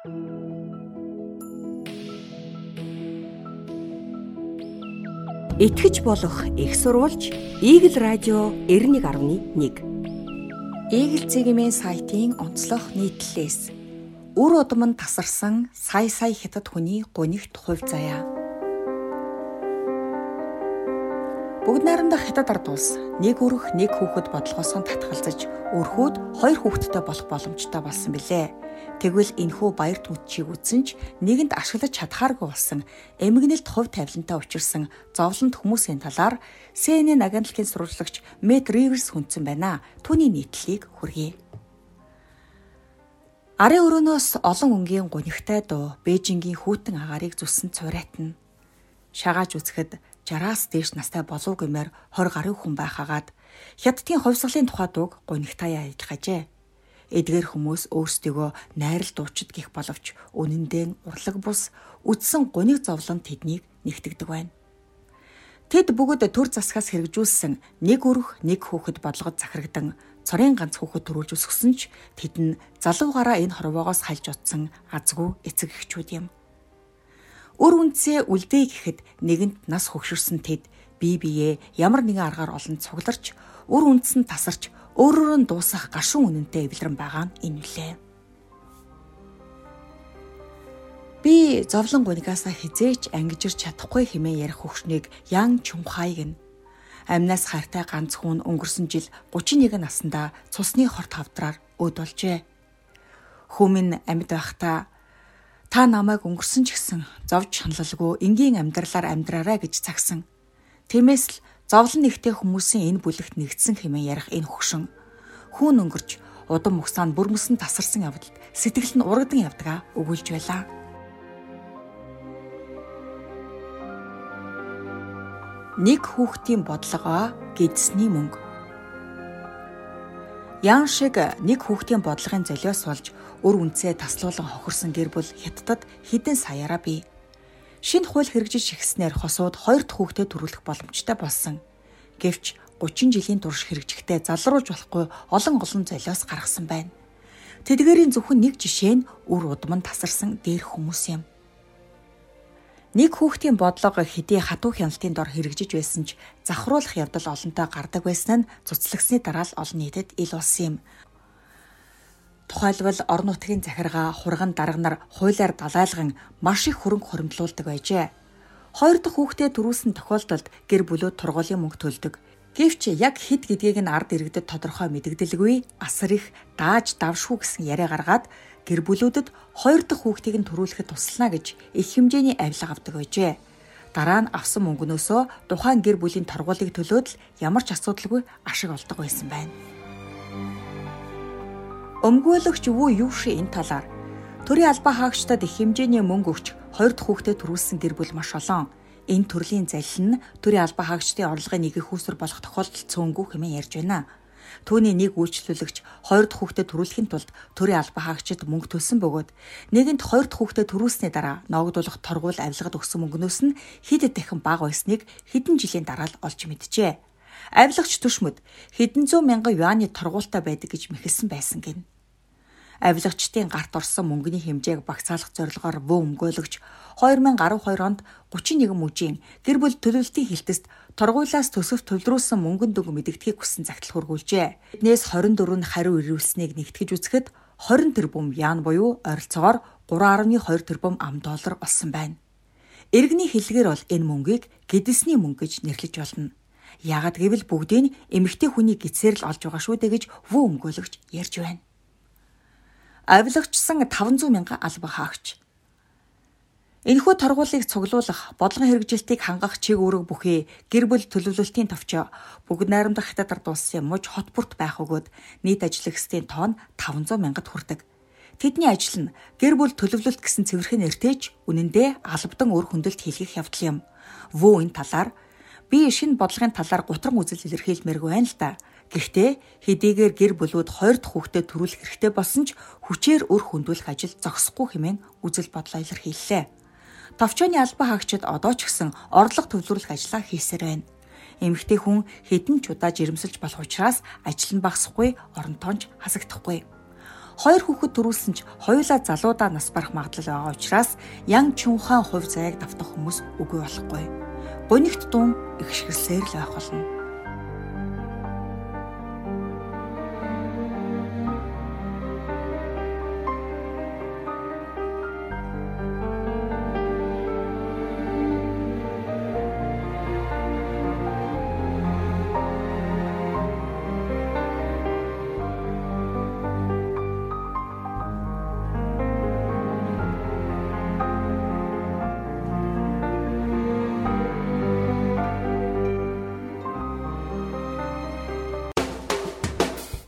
Итгэж болох их сурвалж Eagle Radio 91.1 Eagle цэгийн сайтын онцлог нийтлэлээс үр удам нь тасарсан сая сая хятад хүний гонигт хувь заяа. Бүгд найрамдах хятад ард улс нэг өрх нэг хүүхэд бодлогоос нь татгалзаж өрхүүд хоёр хүүхэдтэй болох боломжтой болсон билээ. Тэгвэл энхүү баяр түнчийг үзсэн ч нэгэнд ашиглаж чадхааргүй болсон эмгэнэлт хувь тавилантай учирсан зовлонт хүмүүсийн талаар CNN агентлагийн сурвалжлагч Мэт Риверс хүндсэн байна. Түүний нийтлэлийг хүргэе. Арын өрөөнөөс олон өнгийн гунигтай дуу Бээжингийн хүүтэн агаарыг зүссэн цурайтна. Шагааж үзэхэд 60-аас дээш настай болов гэмээр 20 гаруй хүн байхагаад хятадын хувьсгалын тухай дууг гунигтаяа ажиллажээ эдгээр хүмүүс өөрсдийгөө найрал дуучид гих боловч үнэндээ урлаг бус үдсэн гуник зовлон тэднийг нэгтгэдэг байна. Тэд бүгд төр засгаас хэрэгжүүлсэн нэг өрх нэг хүүхэд бодлогод захирагдан цорын ганц хүүхэд төрүүлж өсгсөн ч тэд нь залуугаараа энэ хорвоогоос хальж утсан азгүй эцэг эхчүүд юм. Өр үнцээ үлдээ гэхэд нэгэнт нас хөгшөрсөн тэд бие биеэ ямар нэгэн аргаар олон цугларч өр үндэс нь тасарч өөрөөр нь дуусах гашуун үнэнтэй эвлэрэн байгаа нь энэ үлээ. Би зовлон гунигаасаа хизээч ангижирч чадахгүй хэмээн ярих хөвшнийг Ян Чунхайг нь амнаас хайртай ганц хүн өнгөрсөн жил 31 наснда цусны хорт хавдраар өд болжээ. Хүмүн амьд байхдаа та намайг өнгөрсөн ч гэсэн зовж ханлалгүй энгийн амьдралаар амьдраарай гэж цагсан. Тиймээс л Зовлон нэгтэй хүмүүсийн энэ бүлэгт нэгдсэн хэмээн ярих энэ хөгшин хүүн өнгөрч удам мөксаан бүрмөсөн тасарсан явдалд сэтгэл нь урагдан явдгаа өгүүлж байлаа. Нэг хүүхдийн бодлогоо гидсний мөнгө. Ян шиг нэг хүүхдийн бодлогын золиос болж өр үнцээ таслуулан хохирсон гэр бүл хятадд хідэн саяараа бий шинэ хууль хэрэгжиж эхснээр хосууд хоёр дахь хүүхдэд төрүүлэх боломжтой болсон. Гэвч 30 жилийн турш хэрэгжихдээ залруулж болохгүй олон олон золиос гаргасан байна. Тэдгээрийн зөвхөн нэг жишээ нь үр удам нь тасарсан дээр хүмүүс юм. Нэг хүүхдийн бодлого хэдий хатуу хяналтын дор хэрэгжиж байсан ч завхруулах явдал олонтой гардаг байсан нь цуцлагсны дараа л олон нийтэд ил болсон юм. Тухайлбал орон нутгийн захиргаа хурган дарга нар хуулиар далайлган маш их хөрөнгө хуримтлуулдаг байжээ. Хоёр дахь хүүхдээ төрүүлсэн тохиолдолд гэр бүлүүд тургуулийн мөнгө төлдөг. Гэвч яг хэд гэдгийг нь ард иргэдэд тодорхой мэдэгдэлгүй асар их дааж давшгүй гэсэн яриа гаргаад гэр бүлүүдэд хоёр дахь хүүхдийг нь төрүүлэхэд туслана гэж их хэмжээний авилга авдаг байжээ. Дараа нь авсан мөнгнөөсөө тухайн гэр бүлийн торгуулийг төлөөд л ямар ч асуудалгүй ашиг олдог байсан байна. Өмгөөлөгч Вүү Юуши энэ талаар төрийн албаа хаагчдад их хэмжээний мөнгө өгч хоёр дахь хүүхдэд төрүүлсэн гэр бүл маш олон. Энэ төрлийн залил нь төрийн албаа хаагчдын орлогын нэг их үүсвэр болох тохиолдолд цөөнгүй хэмээн ярьж байна. Түүний нэг үйлчлүүлэгч хоёр дахь хүүхдэд төрүүлэхийн тулд төрийн албаа хаагчид мөнгө төлсөн бөгөөд нэгэнт хоёр дахь хүүхдэд төрүүлсний дараа ногдуулах торгуул авилгад өгсөн мөнгнөөс нь хэд дахин бага байсныг хэдэн жилийн дараа л олж мэджээ. Авилагч төшмөд хэдэн зуун мянган юаны торгуультай байдаг гэж мэхэлсэн байсан гин. Авилагчдын гарт орсон мөнгөний хэмжээг багцаалах зорилгоор бөө өмгөөлөгч 2012 онд 31 мужийн гэр бүл төлөвлөлтийн хилтэст торгуулаас төсөв төлрүүлсэн мөнгөн дүнг мэдэгдэхийг хүссэн загтал хургуулжээ. Эднээс 24 нь хариу ирүүлсэнийг нэгтгэж үзэхэд 20 тэрбум яан буюу ойролцоогоор 3.2 тэрбум ам доллар болсон байна. Иргэний хэлгээр бол энэ мөнгийг гэдэсний мөнгө гэж нэрлэж болно. Ягд гэвэл бүгдийг эмэгтэй хүний гисээр л олж байгаа шүү дээ гэж вүү өмгөөлөгч ярьж байна. Авилагчсан 500 мянган алба хаагч. Энэхүү торгуулийг цуглуулах, бодлогын хэрэгжилтийг хангах чиг үүрэг бүхий гэр бүл төлөвлөлтийн товчоо бүгд найрамдах хятад ард улсын муж хот бүрт байх өгөөд нийт ажиллагчдын тоон 500 мянгад хүрдэг. Тэдний ажил нь гэр бүл төлөвлөлт гэсэн цэвэрхэн нэртэйж үнэндээ албадан өр хөндлөлт хийлгэх явдал юм. Вөө энэ талаар Би шинэ бодлогын талаар гутран үзэл илэрхийлмээргүй байна л да. Гэхдээ хэдийгээр гэр бүлүүд хоёр дахь хүүхдэд төрүүлэх хэрэгтэй болсон ч хүчээр өр хөндлөх ажил зогсохгүй хэмээн үзэл бодлоо илэрхийллээ. Товчооны албаа хаагчид одоо ч гэсэн орлого төвлөрүүлэх ажлаа хийсээр байна. Эмэгтэй хүн хэдэн ч удаа жирэмсэлж болох учраас ажил нь багасахгүй, оронтоонч хасагдахгүй. Хоёр хүүхэд төрүүлсэн ч хоёулаа залуудаа нас барах магадлал байгаа учраас Ян Чунхаан хувь заяаг давтах хүмүүс үгүй болохгүй. Гунигт дун их шгэрсээр л байх болно.